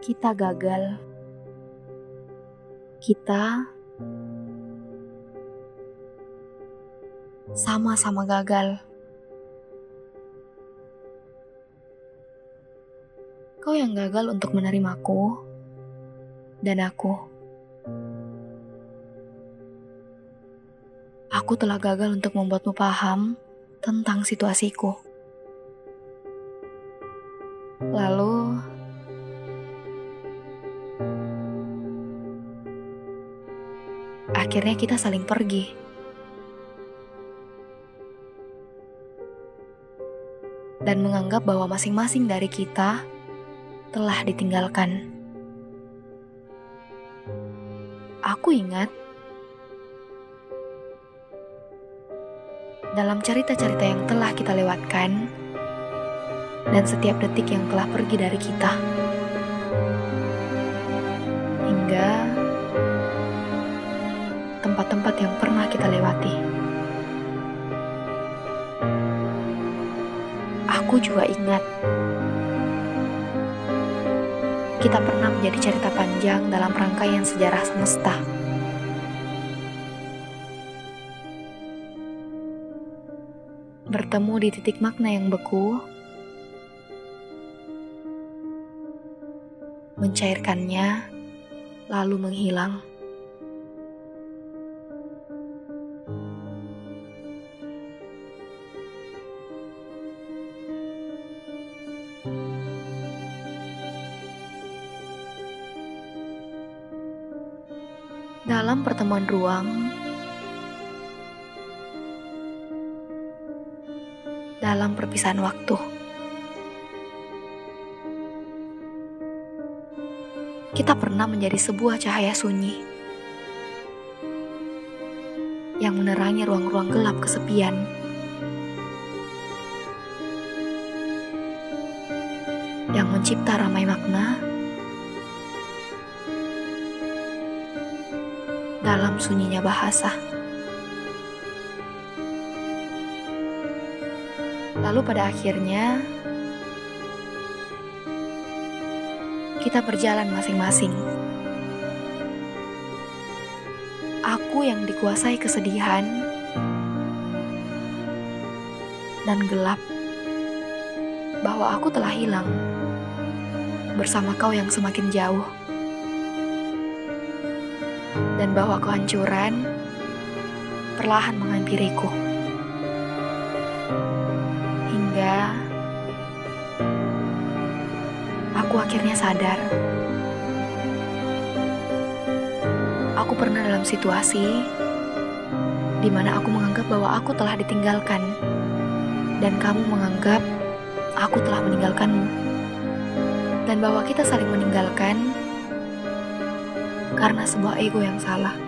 kita gagal. Kita sama-sama gagal. Kau yang gagal untuk menerimaku, dan aku. Aku telah gagal untuk membuatmu paham tentang situasiku. Lalu, akhirnya kita saling pergi. Dan menganggap bahwa masing-masing dari kita telah ditinggalkan. Aku ingat dalam cerita-cerita yang telah kita lewatkan dan setiap detik yang telah pergi dari kita. Hingga tempat-tempat yang pernah kita lewati. Aku juga ingat kita pernah menjadi cerita panjang dalam rangkaian sejarah semesta. Bertemu di titik makna yang beku, mencairkannya, lalu menghilang. Dalam pertemuan ruang, dalam perpisahan waktu, kita pernah menjadi sebuah cahaya sunyi yang menerangi ruang-ruang gelap kesepian. Yang mencipta ramai makna dalam sunyinya bahasa. Lalu pada akhirnya kita berjalan masing-masing. Aku yang dikuasai kesedihan dan gelap bahwa aku telah hilang bersama kau yang semakin jauh dan bahwa kehancuran perlahan menghampiriku. Hingga aku akhirnya sadar. Aku pernah dalam situasi di mana aku menganggap bahwa aku telah ditinggalkan dan kamu menganggap aku telah meninggalkanmu. Dan bahwa kita saling meninggalkan karena sebuah ego yang salah.